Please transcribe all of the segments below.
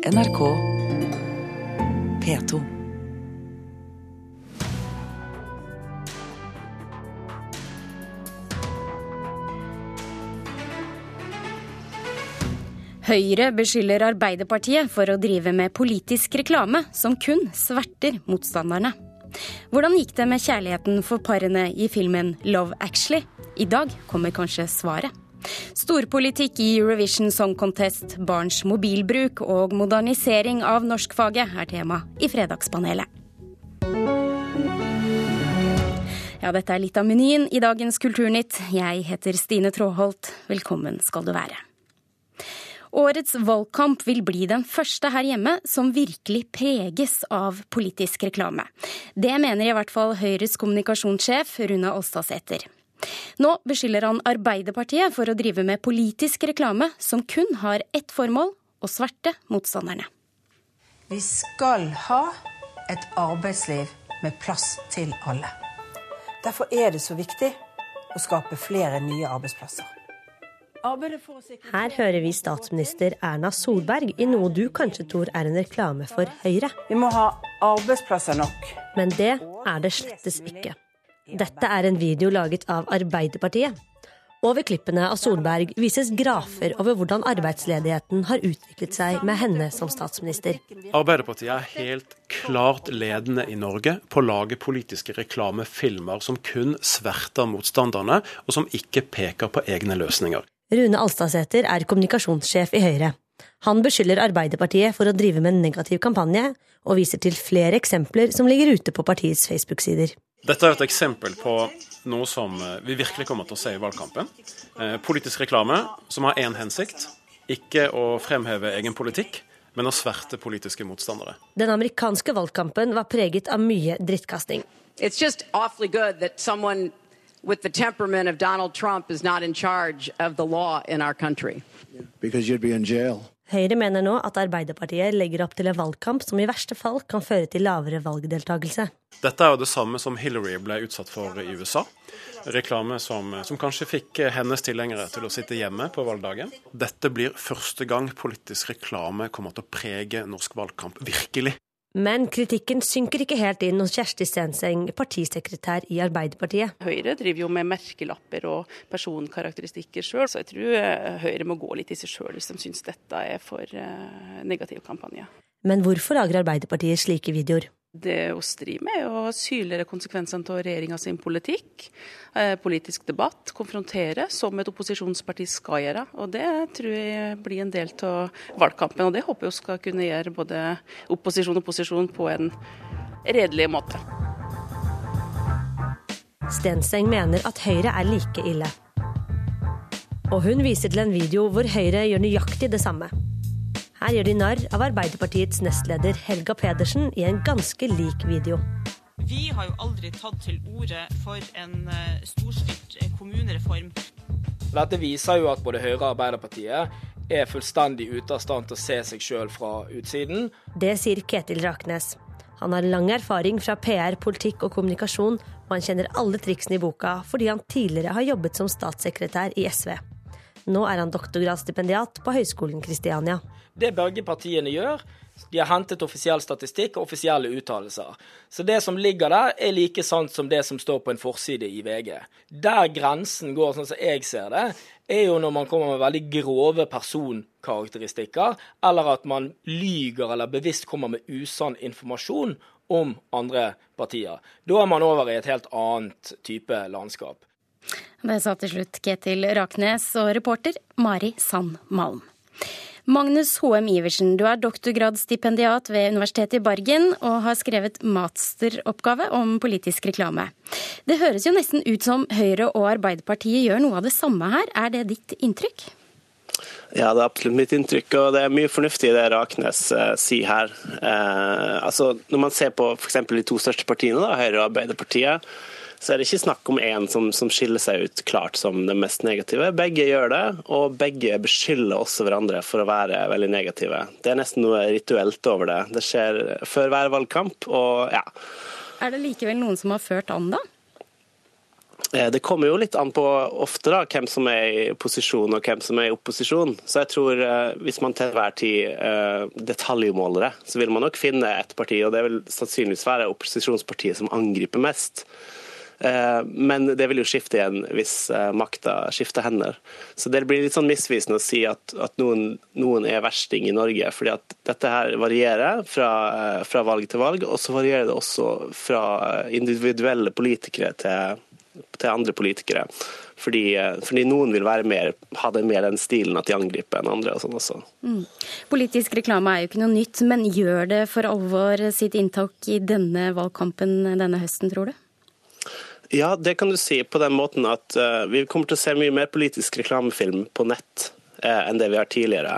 NRK P2. Høyre beskylder Arbeiderpartiet for å drive med politisk reklame som kun sverter motstanderne. Hvordan gikk det med kjærligheten for parene i filmen Love Actually? I dag kommer kanskje svaret. Storpolitikk i Eurovision Song Contest, barns mobilbruk og modernisering av norskfaget er tema i Fredagspanelet. Ja, dette er litt av menyen i dagens Kulturnytt. Jeg heter Stine Tråholt. Velkommen skal du være. Årets valgkamp vil bli den første her hjemme som virkelig preges av politisk reklame. Det mener i hvert fall Høyres kommunikasjonssjef Rune Alstadsæter. Nå beskylder han Arbeiderpartiet for å drive med politisk reklame som kun har ett formål å sverte motstanderne. Vi skal ha et arbeidsliv med plass til alle. Derfor er det så viktig å skape flere nye arbeidsplasser. Her hører vi statsminister Erna Solberg i noe du kanskje tror er en reklame for Høyre. Vi må ha arbeidsplasser nok. Men det er det slettes ikke. Dette er en video laget av Arbeiderpartiet. Over klippene av Solberg vises grafer over hvordan arbeidsledigheten har utviklet seg med henne som statsminister. Arbeiderpartiet er helt klart ledende i Norge på å lage politiske reklamefilmer som kun sverter motstanderne, og som ikke peker på egne løsninger. Rune Alstadsæter er kommunikasjonssjef i Høyre. Han beskylder Arbeiderpartiet for å drive med en negativ kampanje, og viser til flere eksempler som ligger ute på partiets Facebook-sider. Dette er et eksempel på noe som eh, vi virkelig kommer til å se i valgkampen. Eh, politisk reklame som har én hensikt. Ikke å fremheve egen politikk, men å sverte politiske motstandere. Den amerikanske valgkampen var preget av mye drittkasting. It's just awfully good that someone with the temperament of Donald Trump is not in charge of the law in our country. Because you'd be in jail. Høyre mener nå at Arbeiderpartiet legger opp til en valgkamp som i verste fall kan føre til lavere valgdeltakelse. Dette er jo det samme som Hillary ble utsatt for i USA. Reklame som, som kanskje fikk hennes tilhengere til å sitte hjemme på valgdagen. Dette blir første gang politisk reklame kommer til å prege norsk valgkamp virkelig. Men kritikken synker ikke helt inn hos Kjersti Stenseng, partisekretær i Arbeiderpartiet. Høyre driver jo med merkelapper og personkarakteristikker sjøl, så jeg tror eh, Høyre må gå litt i seg sjøl hvis de syns dette er for eh, negativ kampanje. Men hvorfor lager Arbeiderpartiet slike videoer? Det vi driver med, er å synliggjøre konsekvensene av regjeringa sin politikk. Eh, politisk debatt, konfrontere, som et opposisjonsparti skal gjøre. Og Det tror jeg blir en del av valgkampen. Og det håper jeg skal kunne gjøre både opposisjon og posisjon på en redelig måte. Stenseng mener at Høyre er like ille. Og hun viser til en video hvor Høyre gjør nøyaktig det samme. Her gjør de narr av Arbeiderpartiets nestleder Helga Pedersen i en ganske lik video. Vi har jo aldri tatt til orde for en storstyrt storstilt eh, kommunereform. Dette viser jo at både Høyre og Arbeiderpartiet er fullstendig ute av stand til å se seg sjøl fra utsiden. Det sier Ketil Raknes. Han har lang erfaring fra PR, politikk og kommunikasjon, og han kjenner alle triksene i boka fordi han tidligere har jobbet som statssekretær i SV. Nå er han doktorgradsstipendiat på Høgskolen Kristiania. Det begge partiene gjør, de har hentet offisiell statistikk og offisielle uttalelser. Så det som ligger der, er like sant som det som står på en forside i VG. Der grensen går, sånn som jeg ser det, er jo når man kommer med veldig grove personkarakteristikker, eller at man lyger eller bevisst kommer med usann informasjon om andre partier. Da er man over i et helt annet type landskap. Det sa til slutt Ketil Raknes og reporter Mari Sand Malm. Magnus H.M. Iversen, du er doktorgradsstipendiat ved Universitetet i Bergen og har skrevet masteroppgave om politisk reklame. Det høres jo nesten ut som Høyre og Arbeiderpartiet gjør noe av det samme her. Er det ditt inntrykk? Ja, det er absolutt mitt inntrykk, og det er mye fornuftig i det Raknes eh, sier her. Eh, altså, når man ser på f.eks. de to største partiene, da, Høyre og Arbeiderpartiet, så er det ikke snakk om én som, som, skiller seg ut klart som det mest negative. Begge gjør det, og begge beskylder også hverandre for å være veldig negative. Det er nesten noe rituelt over det. Det skjer før hver valgkamp, og ja. Er det likevel noen som har ført an, da? Eh, det kommer jo litt an på ofte da, hvem som er i posisjon og hvem som er i opposisjon. Så jeg tror eh, hvis man til enhver tid eh, detaljmåler det, så vil man nok finne et parti, og det vil sannsynligvis være opposisjonspartiet som angriper mest. Men det vil jo skifte igjen hvis makta skifter hender. Så det blir litt sånn misvisende å si at, at noen, noen, er versting i Norge. fordi at dette her varierer fra, fra valg til valg, og så varierer det også fra individuelle politikere til til andre politikere. Fordi, eh, fordi noen vil mer, ha det mer den stilen at de angriper enn andre. og sånn også. Mm. Politisk reklame er jo ikke noe nytt, men gjør det for alvor sitt inntak i denne valgkampen denne høsten, tror du? Ja, det kan du si på den måten at uh, vi kommer til å se mye mer politisk reklamefilm på nett uh, enn det vi har tidligere.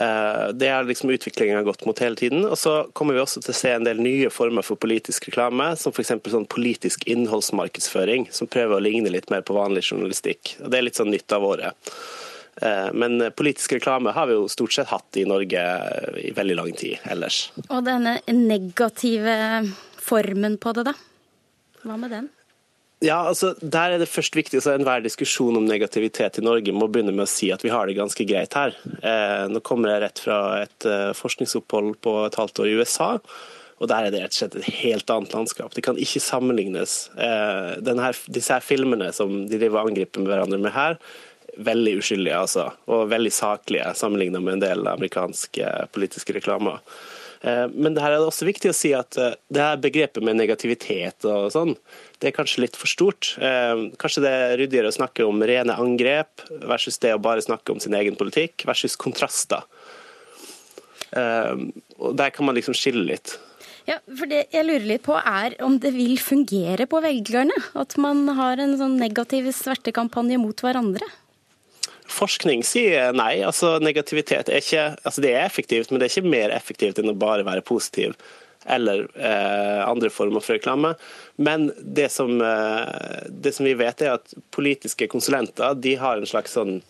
Eh, det er liksom utviklingen gått mot hele tiden. Og så kommer vi også til å se en del nye former for politisk reklame, som f.eks. sånn politisk innholdsmarkedsføring, som prøver å ligne litt mer på vanlig journalistikk. Og Det er litt sånn nytt av året. Men politisk reklame har vi jo stort sett hatt i Norge i veldig lang tid ellers. Og denne negative formen på det, da? Hva med den? Ja, altså, Der er det først viktig så enhver diskusjon om negativitet i Norge må begynne med å si at vi har det ganske greit her. Eh, nå kommer jeg rett fra et eh, forskningsopphold på et halvt år i USA. Og Der er det rett og slett et helt annet landskap. Det kan ikke sammenlignes. Eh, denne, disse her filmene som de driver og angriper med hverandre med her, veldig uskyldige altså, og veldig saklige sammenlignet med en del amerikanske politiske reklamer. Eh, men det her er også viktig å si at eh, det her begrepet med negativitet og sånn, det er kanskje litt for stort. Eh, kanskje det er ryddigere å snakke om rene angrep versus det å bare snakke om sin egen politikk, versus kontraster. Og Der kan man liksom skille litt. Ja, for Det jeg lurer litt på er om det vil fungere på velgerne? At man har en sånn negativ svertekampanje mot hverandre? Forskning sier nei. altså Negativitet er ikke altså det er effektivt, men det er ikke mer effektivt enn å bare være positiv eller eh, andre former for reklame. Men det som, eh, det som, vi vet, er at politiske konsulenter de har en slags sånn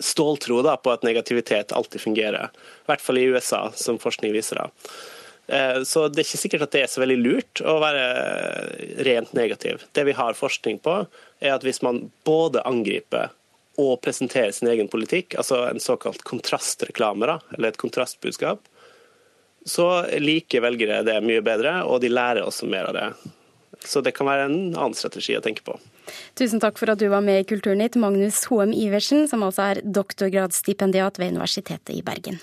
ståltro da, på at negativitet alltid fungerer. I hvert fall i USA, som forskning viser. da. Eh, så det er ikke sikkert at det er så veldig lurt å være rent negativ. Det vi har forskning på, er at hvis man både angriper og presentere sin egen politikk, altså en såkalt kontrastreklame, da, eller et kontrastbudskap, så liker velgere det mye bedre, og de lærer også mer av det. Så det kan være en annen strategi å tenke på. Tusen takk for at du var med i Kulturnytt, Magnus Hoem Iversen, som altså er doktorgradsstipendiat ved Universitetet i Bergen.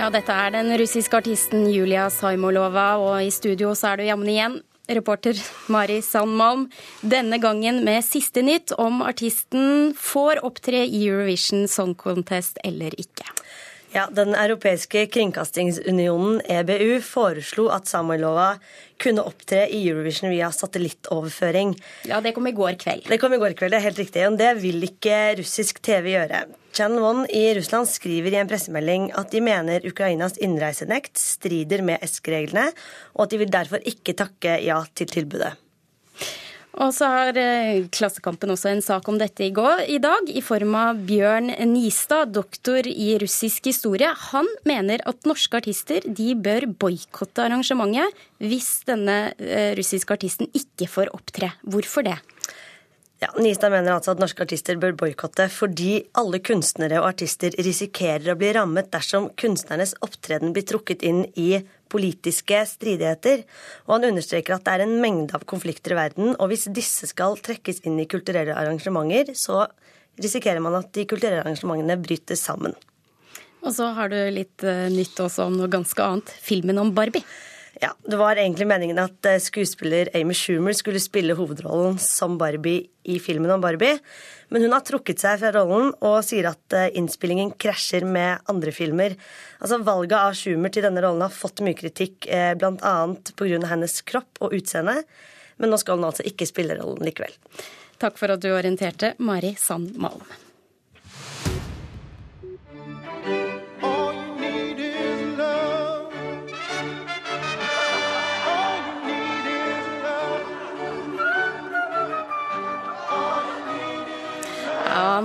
Ja, dette er den russiske artisten Julia Saimolova, og i studio så er du jammen igjen. Reporter Mari Sandmalm, denne gangen med siste nytt om artisten får opptre i Eurovision Song Contest eller ikke. Ja, Den europeiske kringkastingsunionen, EBU, foreslo at Samoilova kunne opptre i Eurovision via satellittoverføring. Ja, Det kom i går kveld. Det kom i går kveld, det er helt riktig. Og det vil ikke russisk TV gjøre. Channel One i Russland skriver i en pressemelding at de mener Ukrainas innreisenekt strider med ESK-reglene, og at de vil derfor ikke takke ja til tilbudet. Og så har eh, Klassekampen også en sak om dette i, går, i dag, i form av Bjørn Nistad, doktor i russisk historie. Han mener at norske artister de bør boikotte arrangementet hvis denne eh, russiske artisten ikke får opptre. Hvorfor det? Ja, Nistad mener altså at norske artister bør boikotte fordi alle kunstnere og artister risikerer å bli rammet dersom kunstnernes opptreden blir trukket inn i politiske stridigheter. Og han understreker at det er en mengde av konflikter i verden, og hvis disse skal trekkes inn i kulturelle arrangementer, så risikerer man at de kulturelle arrangementene bryter sammen. Og så har du litt uh, nytt også om noe ganske annet. Filmen om Barbie. Ja, Det var egentlig meningen at eh, skuespiller Amy Schumer skulle spille hovedrollen som Barbie i filmen om Barbie, men hun har trukket seg fra rollen og sier at eh, innspillingen krasjer med andre filmer. Altså, Valget av Schumer til denne rollen har fått mye kritikk, eh, bl.a. pga. hennes kropp og utseende, men nå skal hun altså ikke spille rollen likevel. Takk for at du orienterte, Mari Sand Malm.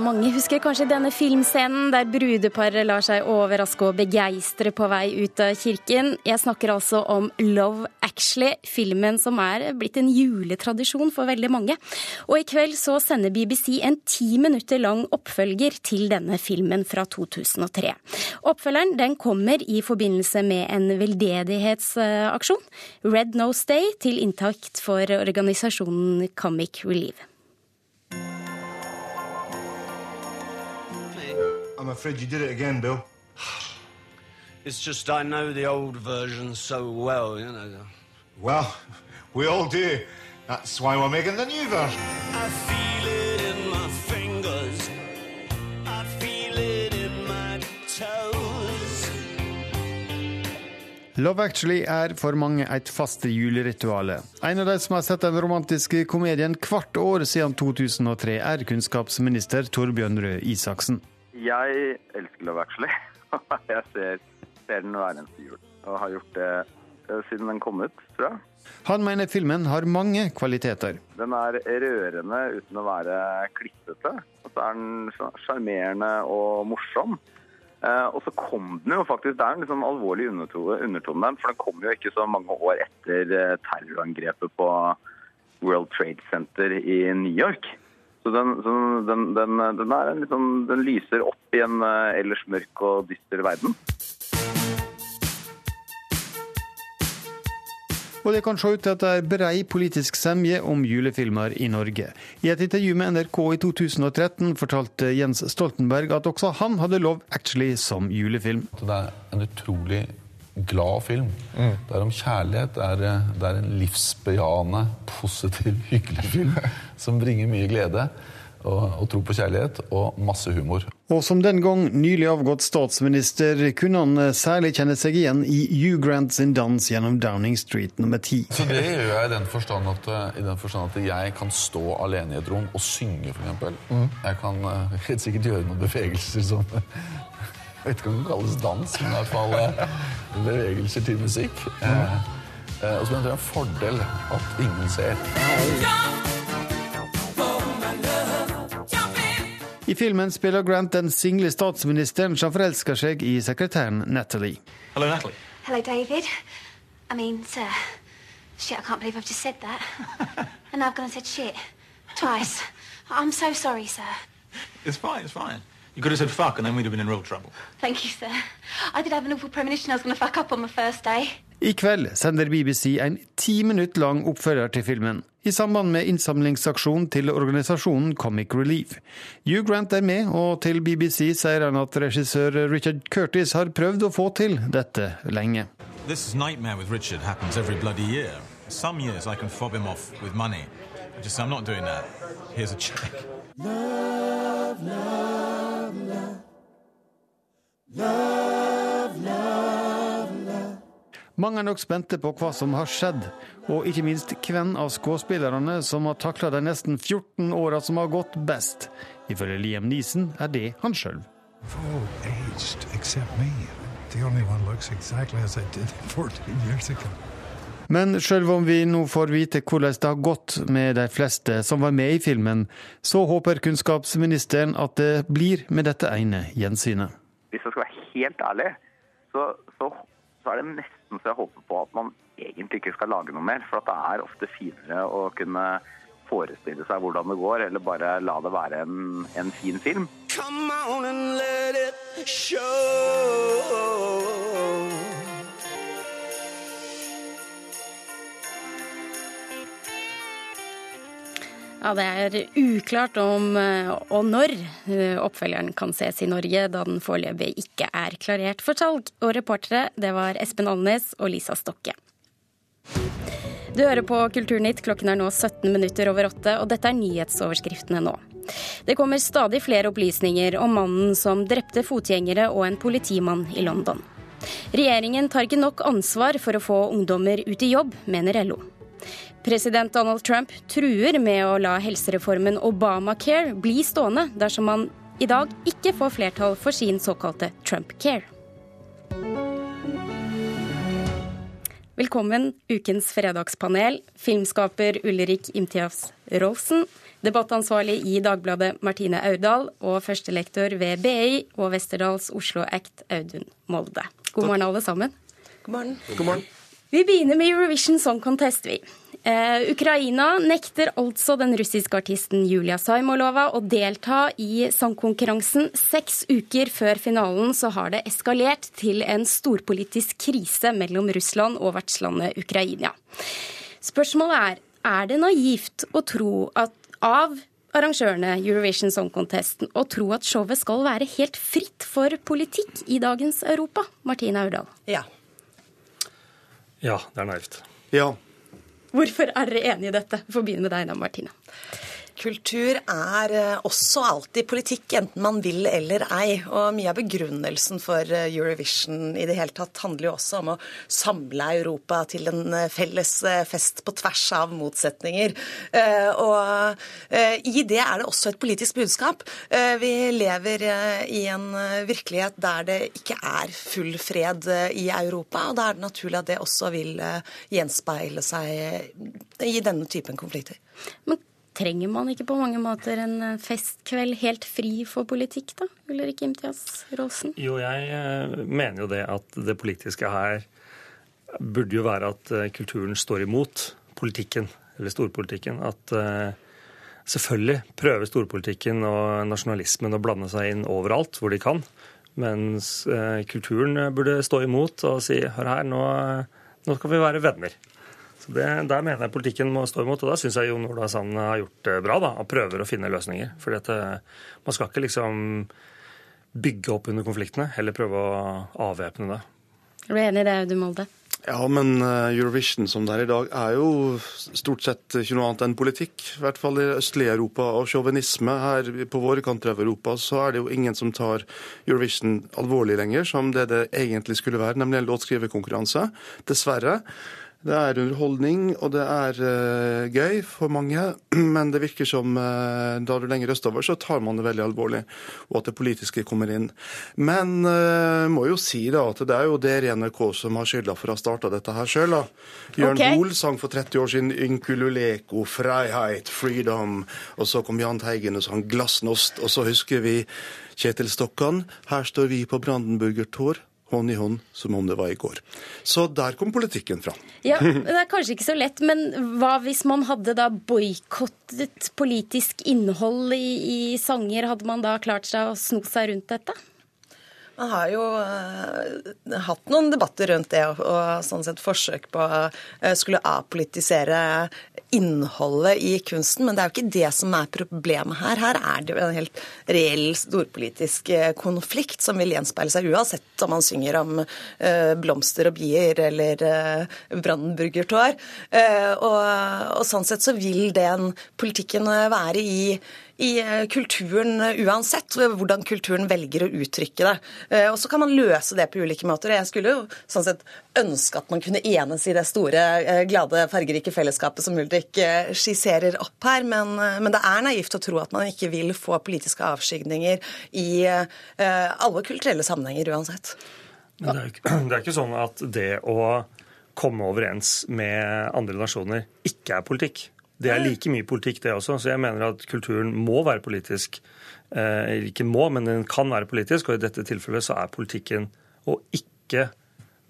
Mange husker kanskje denne filmscenen der brudeparet lar seg overraske og begeistre på vei ut av kirken. Jeg snakker altså om Love Actually, filmen som er blitt en juletradisjon for veldig mange. Og i kveld så sender BBC en ti minutter lang oppfølger til denne filmen fra 2003. Oppfølgeren den kommer i forbindelse med en veldedighetsaksjon, Red Nose Day, til inntakt for organisasjonen Comic Relief. I'm afraid you did it again, Bill. It's just I know the old version so well, you know. Well, we all do. That's why we're making the new version. I feel it in my fingers. I feel it in my toes. Love Actually er for mange et fast juleritual. En av de som har sett den romantiske komedien hvert år siden 2003, er kunnskapsminister Torbjørn Røe Isaksen. Jeg elsker Love Actually. Jeg ser, ser den hver eneste jul, og har gjort det eh, siden den kom ut, tror jeg. Han mener filmen har mange kvaliteter. Den er rørende uten å være klippete. Og så er den sjarmerende og morsom. Eh, og så kom den jo faktisk Det er en liksom alvorlig undertone, der, for den kom jo ikke så mange år etter eh, terrorangrepet på World Trade Center i New York. Så den, så den, den, den, liksom, den, lyser opp i en uh, ellers mørk og dyster verden. Og det kan se ut til at det er brei politisk semje om julefilmer i Norge. I et intervju med NRK i 2013 fortalte Jens Stoltenberg at også han hadde Love Actually som julefilm. Det er en utrolig glad film. Mm. Det er om kjærlighet. Det er, eh, det er, en livsbejaende, positiv, hyggelig film som bringer mye glede. Og, og, tro på kjærlighet og masse humor. Og som den gang nylig avgått statsminister kunne han eh, særlig kjenne seg igjen i Hugh Grant sin dans gjennom Downing Street nummer ti. Så det gjør jeg i den forstand at, eh, i den forstand at jeg kan stå alene i et rom og synge, f.eks. Mm. Jeg kan helt sikkert gjøre noen bevegelser som jeg vet ikke om det kalles dans, men i hvert fall bevegelser til musikk. Eh, eh, og så mener jeg det er en fordel at ingen ser. I filmen spiller Grant den single statsministeren som forelsker seg i sekretæren Natalie. Hello, Natalie. Hello, David. I mean, sir. Shit, I can't believe I've just said that. and I've gone and said shit. Twice. I'm so sorry, sir. It's fine, it's fine. You could have said fuck, and then we'd have been in real trouble. Thank you, sir. I did have an awful premonition I was going to fuck up on my first day. I kveld sender BBC en ti minutt lang oppfølger til filmen, i samband med innsamlingsaksjonen til organisasjonen Comic Relief. Hugh Grant er med, og til BBC sier han at regissør Richard Curtis har prøvd å få til dette lenge. This nightmare with Richard happens every bloody year. Some years I can fob him off with money. I just I'm not doing that. Here's a check. Love, love. Mange er nok spente på hva som har skjedd, og ikke minst hvem av skuespillerne som har takla de nesten 14 åra som har gått best. Ifølge Liam Neeson er det han sjøl. Men sjøl om vi nå får vite hvordan det har gått med de fleste som var med i filmen, så håper kunnskapsministeren at det blir med dette ene gjensynet. Hvis jeg skal være helt ærlig, så, så, så er det nesten så jeg håper på at man egentlig ikke skal lage noe mer. For det er ofte finere å kunne forestille seg hvordan det går, eller bare la det være en, en fin film. Come on and let it show. Ja, Det er uklart om eh, og når eh, oppfølgeren kan ses i Norge, da den foreløpig ikke er klarert for salg. Og reportere, det var Espen Alnes og Lisa Stokke. Du hører på Kulturnytt, klokken er nå 17 minutter over åtte, og dette er nyhetsoverskriftene nå. Det kommer stadig flere opplysninger om mannen som drepte fotgjengere og en politimann i London. Regjeringen tar ikke nok ansvar for å få ungdommer ut i jobb, mener LO. President Donald Trump truer med å la helsereformen Obamacare bli stående dersom han i dag ikke får flertall for sin såkalte Trump-care. Velkommen, ukens fredagspanel, filmskaper Ulrik Imtias Rolfsen, Debattansvarlig i Dagbladet Martine Aurdal og førstelektor ved BI og Westerdals Oslo Act Audun Molde. God morgen, alle sammen. God morgen. God morgen. Vi begynner med Eurovision Song Contest, vi. Eh, Ukraina nekter altså den russiske artisten Julia Saimolova å delta i sangkonkurransen. Seks uker før finalen så har det eskalert til en storpolitisk krise mellom Russland og vertslandet Ukraina. Spørsmålet er er det naivt å tro at av arrangørene Eurovision Song Contest å tro at showet skal være helt fritt for politikk i dagens Europa? Martine Aurdal. Ja. Ja, det er naivt. Ja. Hvorfor er dere enige i dette? Vi får begynne med deg da, Martine. Kultur er eh, også alltid politikk, enten man vil eller ei. Og mye av begrunnelsen for eh, Eurovision i det hele tatt handler jo også om å samle Europa til en eh, felles fest på tvers av motsetninger. Og i det er det også et politisk budskap. Vi lever i en virkelighet der det ikke er full fred i Europa, og da er det naturlig at det også vil gjenspeile seg i denne typen konflikter. Men trenger man ikke på mange måter en eh, festkveld helt fri for politikk, da? Ulrik Imtias Råsen? Jo, jeg eh, mener jo det at det politiske her burde jo være at eh, kulturen står imot politikken, eller storpolitikken. At selvfølgelig prøver storpolitikken og nasjonalismen å blande seg inn overalt hvor de kan. Mens kulturen burde stå imot og si hør her, nå, nå skal vi være venner. Så det, Der mener jeg politikken må stå imot, og da syns jeg Jon Ola Sand har gjort det bra. da, og Prøver å finne løsninger. For man skal ikke liksom bygge opp under konfliktene, heller prøve å avvæpne det. Er du enig i det, Audun Molde? Ja, men eh, Eurovision som det er i dag, er jo stort sett ikke noe annet enn politikk. I hvert fall i østlige Europa. Og sjåvinisme her på våre kanter av Europa, så er det jo ingen som tar Eurovision alvorlig lenger, som det det egentlig skulle være, nemlig en låtskriverkonkurranse. Dessverre. Det er underholdning, og det er uh, gøy for mange, men det virker som uh, da du lenger østover, så tar man det veldig alvorlig, og at det politiske kommer inn. Men uh, må jo si da at det er jo i NRK som har skylda for å ha starta dette her sjøl. Jørn okay. Hoel sang for 30 år siden 'Ynkululeko', 'Freiheit', 'Freedom', og så kom Jahn Teigen og sang 'Glasnost', og så husker vi Kjetil Stokkan, 'Her står vi på Brandenburger Tor'. Hånd i hånd, som om det var i går. Så der kom politikken fra. Ja, Det er kanskje ikke så lett, men hva hvis man hadde da boikottet politisk innhold i, i sanger? Hadde man da klart seg å sno seg rundt dette? Man har jo uh, hatt noen debatter rundt det, og, og sånn sett forsøk på å uh, skulle apolitisere innholdet i kunsten, men det er jo ikke det som er problemet her. Her er det jo en helt reell storpolitisk eh, konflikt som vil gjenspeile seg uansett om man synger om uh, blomster og bier eller uh, Brandenburgertår. Eh, og, og sånn sett så vil den politikken være i i eh, kulturen eh, uansett, hvordan kulturen velger å uttrykke det. Eh, Og så kan man løse det på ulike måter. Jeg skulle jo sånn sett ønske at man kunne enes i det store, eh, glade, fargerike fellesskapet som Ulrik eh, skisserer opp her, men, eh, men det er naivt å tro at man ikke vil få politiske avskygninger i eh, alle kulturelle sammenhenger uansett. Men det er, ikke, det er ikke sånn at det å komme overens med andre nasjoner ikke er politikk. Det er like mye politikk, det også. Så jeg mener at kulturen må være politisk. Eh, ikke må, men den kan være politisk, og i dette tilfellet så er politikken å ikke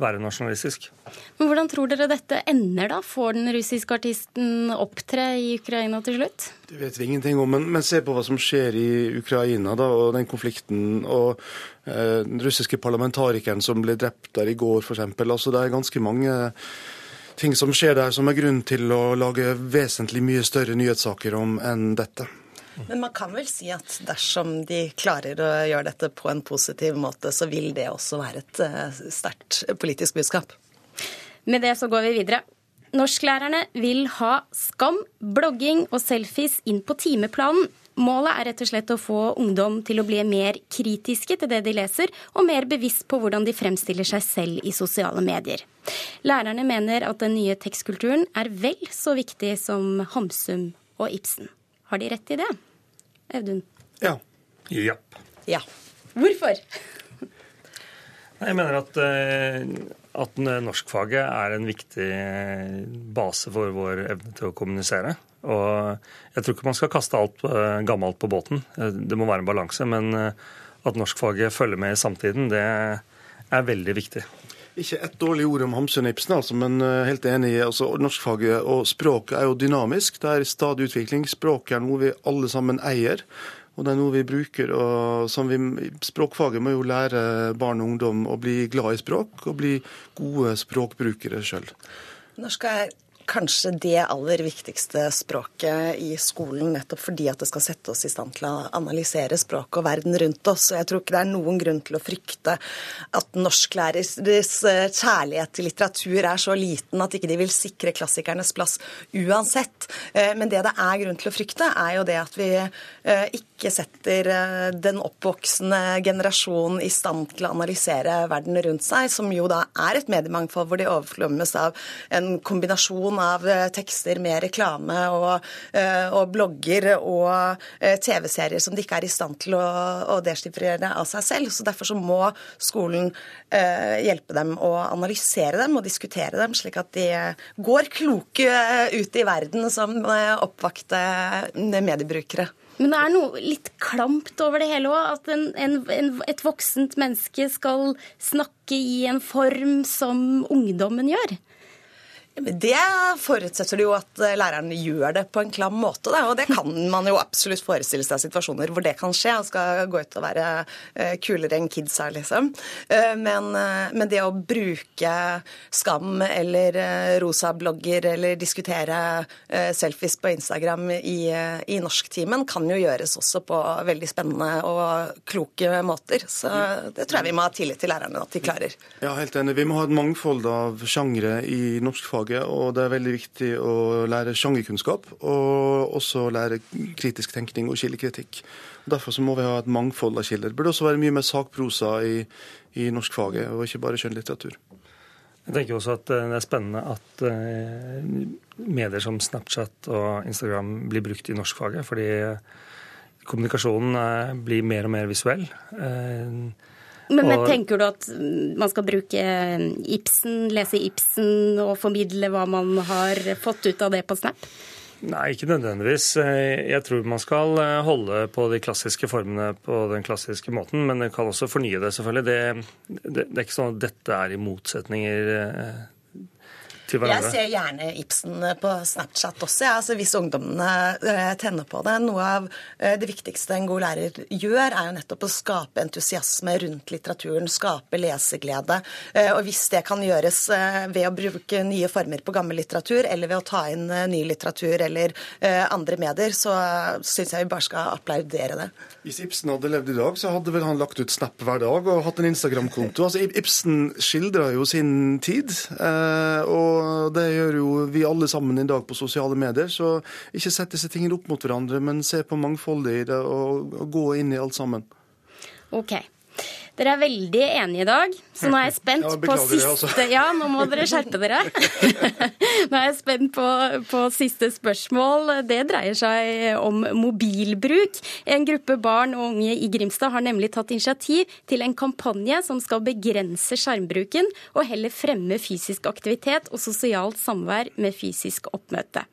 være nasjonalistisk. Men Hvordan tror dere dette ender, da? Får den russiske artisten opptre i Ukraina til slutt? Det vet vi ingenting om, men, men se på hva som skjer i Ukraina da, og den konflikten. Og eh, den russiske parlamentarikeren som ble drept der i går, f.eks. Altså, det er ganske mange ting som skjer der som er grunn til å lage vesentlig mye større nyhetssaker om enn dette. Men man kan vel si at dersom de klarer å gjøre dette på en positiv måte, så vil det også være et eh, sterkt politisk budskap. Med det så går vi videre. Norsklærerne vil ha skam, blogging og selfies inn på timeplanen. Målet er rett og slett å få ungdom til å bli mer kritiske til det de leser, og mer bevisst på hvordan de fremstiller seg selv i sosiale medier. Lærerne mener at den nye tekstkulturen er vel så viktig som Hamsum og Ibsen. Har de rett i det? Audun? Ja. Ja. Ja. Hvorfor? Jeg mener at, eh, at norskfaget er en viktig base for vår evne til å kommunisere. Og jeg tror ikke man skal kaste alt eh, gammelt på båten. Eh, Det må være en balanse. Men eh, at norskfaget følger med i samtiden, det er veldig viktig. Ikke ett dårlig ord om Hamsun Ibsen, altså, men helt enig. altså Norskfaget og språket er jo dynamisk. Det er stadig utvikling. Språket er noe vi alle sammen eier. Og det er noe vi bruker. og som vi, Språkfaget må jo lære barn og ungdom å bli glad i språk og bli gode språkbrukere sjøl. Norsk er kanskje det aller viktigste språket i skolen, nettopp fordi at det skal sette oss i stand til å analysere språket og verden rundt oss. Jeg tror ikke det er noen grunn til å frykte at norsklærers eh, kjærlighet til litteratur er så liten at ikke de vil sikre klassikernes plass uansett. Eh, Men det det er grunn til å frykte, er jo det at vi eh, ikke setter den oppvoksende generasjonen i stand til å analysere verden rundt seg, som jo da er et mediemangfold hvor de overflommes av en kombinasjon av eh, tekster med reklame og, eh, og blogger og eh, TV-serier som de ikke er i stand til å, å deschiffrere av seg selv. Så Derfor så må skolen hjelpe dem å analysere dem og diskutere dem, slik at de går kloke ut i verden som oppvakte mediebrukere. Men det er noe litt klamt over det hele òg. At en, en, en, et voksent menneske skal snakke i en form som ungdommen gjør. Det forutsetter jo at eh, læreren gjør det på en klam måte. Da. Og det kan man jo absolutt forestille seg situasjoner hvor det kan skje. Han skal gå ut og være eh, kulere enn kidsa, liksom. Eh, Men, men det å bruke skam eller rosa blogger eller diskutere selfies på Instagram i, i norsktimen kan jo gjøres også på veldig spennende og kloke måter. Så det tror jeg vi må ha tillit til lærerne at de klarer. Ja, helt enig. Vi må ha et mangfold av sjangre i norskfaget, og det er veldig viktig å lære sjangerkunnskap, og også lære kritisk tenkning og kildekritikk. Derfor så må vi ha et mangfold av kilder. Det burde også være mye mer sakprosa i, i norskfaget, og ikke bare skjønnlitteratur. Jeg tenker også at eh, det er spennende at eh, medier som Snapchat og Instagram blir brukt i norskfaget, fordi kommunikasjonen eh, blir mer og mer visuell. Eh, Men, men tenker du at mm, man skal bruke Ibsen, lese Ibsen og formidle hva man har fått ut av det på Snap? Nei, ikke nødvendigvis. Eh, Jeg tror man skal eh, holde på de klassiske formene på den klassiske måten, men man kan også fornye det, selvfølgelig. Det, det, det er ikke sånn at dette er i motsetninger eh, hverandre? Jeg ser gjerne Ibsen på Snapchat også, ja. altså, hvis ungdommene eh, tenner på det. Noe av eh, det viktigste en god lærer gjør, er jo nettopp å skape entusiasme rundt litteraturen, skape leseglede. Eh, Og hvis det kan gjøres ved å bruke nye former på gammel litteratur, eller ved å ta inn ny litteratur eller eh, andre medier, så syns jeg vi bare skal applaudere det. Hvis Ibsen hadde levd i dag, så hadde vel han lagt ut Snap hver dag og hatt en Instagram-konto. Altså, Ibsen skildrer jo sin tid, eh, og det gjør jo vi alle sammen i dag på sosiale medier. Så ikke sett disse tingene opp mot hverandre, men se på mangfoldet i det og, og gå inn i alt sammen. Ok. Dere er veldig enige i dag, så nå er jeg spent Ja, på siste altså. Ja, nå må dere skjerpe dere. nå er jeg spent på, på siste spørsmål. Det dreier seg om mobilbruk. En gruppe barn og unge i Grimstad har nemlig tatt initiativ til en kampanje som skal begrense skjermbruken og heller fremme fysisk aktivitet og sosialt samvær med fysisk oppmøte.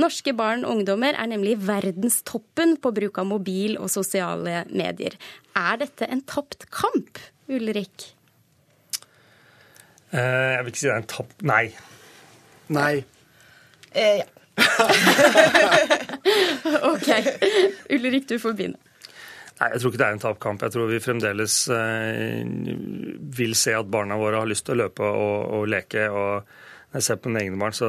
Norske barn og ungdommer er nemlig verdenstoppen på bruk av mobil og sosiale medier. Er dette en tapt kamp, Ulrik? Eh, Jeg vil ikke si det er en tapt Nei. Nei. Eh, ja. OK. Ulrik, du får begynne. Nei, Jeg tror ikke det er en tapkamp. Jeg tror vi fremdeles eh, vil se at barna våre har lyst til å løpe og, og leke. og når jeg ser på mine egne barn, så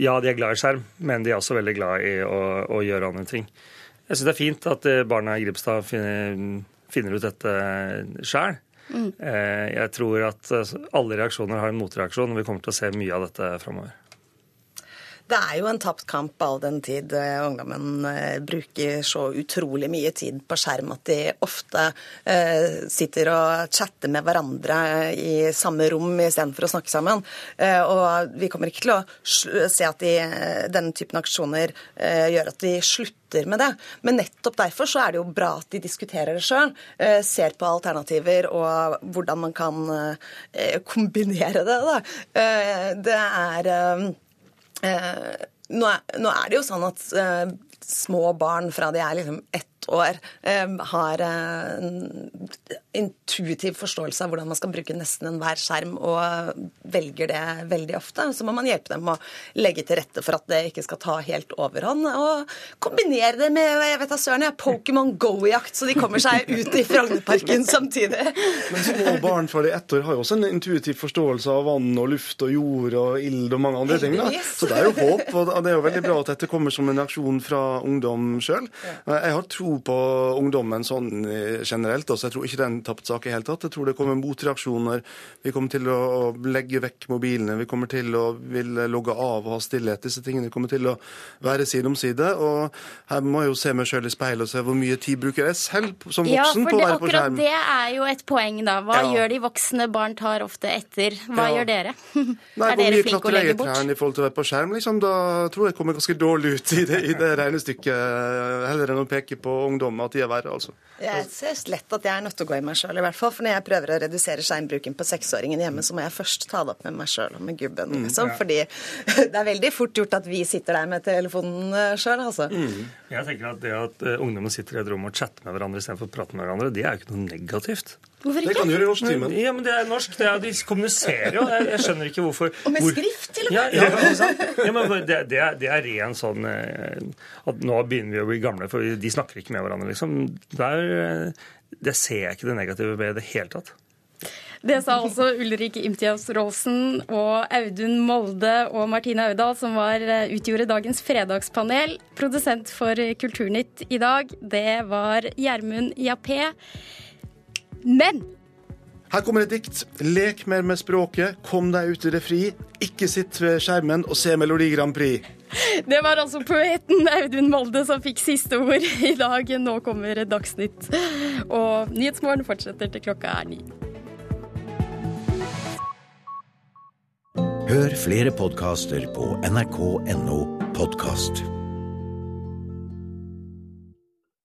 ja, de er glad i skjerm, men de er også veldig glad i å, å gjøre andre ting. Jeg syns det er fint at eh, barna i Gripstad finner, finner ut dette sjøl. Mm. Jeg tror at eh, alle reaksjoner har en motreaksjon, og vi kommer til å se mye av dette framover. Det er jo en tapt kamp all den tid eh, ungdommen eh, bruker så utrolig mye tid på skjerm at de ofte eh, sitter og chatter med hverandre i samme rom istedenfor å snakke sammen. Og vi kommer ikke til å se at de, denne typen aksjoner gjør at de slutter med det. Men nettopp derfor så er det jo bra at de diskuterer det sjøl, ser på alternativer og hvordan man kan kombinere det. Da. Det er nå, er, nå er det jo sånn at eh, små barn fra de er liksom ett år, eh, har eh, en intuitiv forståelse av hvordan man skal bruke nesten enhver skjerm, og velger det veldig ofte. Så må man hjelpe dem å legge til rette for at det ikke skal ta helt overhånd. Og kombinere det med jeg vet da søren, jeg, Pokémon Go-jakt, så de kommer seg ut i Frognerparken samtidig. Men små barn fra de ett år har jo også en intuitiv forståelse av vann og luft og jord og ild og mange andre ting. da. Så det er jo håp, og det er jo veldig bra at dette kommer som en reaksjon fra ungdom sjøl. Jeg har tro på ungdommen sånn eh, generelt, Altså, jeg tror ikke det er en tapt sak i hele tatt. Jeg tror det kommer motreaksjoner. Vi kommer til å legge vekk mobilene, vi kommer til å vil logge av og ha stillhet. Disse tingene kommer til å være side om side. Og her må jeg jo se meg sjøl i speilet og se hvor mye tid bruker jeg selv som voksen på å være på skjerm. Ja, for akkurat det er jo et poeng, da. Hva Ja. gjør de voksne? Barn tar ofte etter. Hva Ja. gjør dere? Nei, er dere mye flinke å legge bort? klatretrærne i forhold til å være på skjerm, liksom, da tror jeg kommer ganske dårlig ut i det, i det regnestykket, heller enn å peke på ungdom at de er verre, altså. Jeg ser lett at jeg er nødt til å gå i meg sjøl, i hvert fall. For når jeg prøver å redusere skjermbruken på seksåringen hjemme, så må jeg først ta det opp med meg sjøl og med gubben. Mm, liksom. ja. Fordi det er veldig fort gjort at vi sitter der med telefonen sjøl, altså. Jeg tenker at Det at eh, ungdommen sitter i et rom og chatter med hverandre istedenfor å prate med hverandre, det er jo ikke noe negativt. Hvorfor Det kan du gjøre i norsktimen. Ja, men det er norsk. Det er, de kommuniserer jo. Jeg, jeg skjønner ikke hvorfor Og med hvor- skrift, til og med. ja, ja, ja, men det, det, er, det er ren sånn eh, at nå begynner vi å bli gamle, for de snakker ikke med hverandre, liksom. Der, eh, det ser jeg ikke det negative ved i det hele tatt. Det sa altså Ulrik Imtias Rolsen og Audun Molde og Martine Audal, som var, eh, utgjorde dagens fredagspanel. Produsent for Kulturnytt i dag, det var Gjermund Jappé. Men Her kommer et dikt. Lek mer med språket, kom deg ut i det fri. Ikke sitt ved skjermen og se Melodi Grand Prix. det var altså poeten Audun Molde som fikk siste ord i dag. Nå kommer Dagsnytt. Og Nyhetsmorgen fortsetter til klokka er ni. Hør flere podkaster på nrk.no podkast.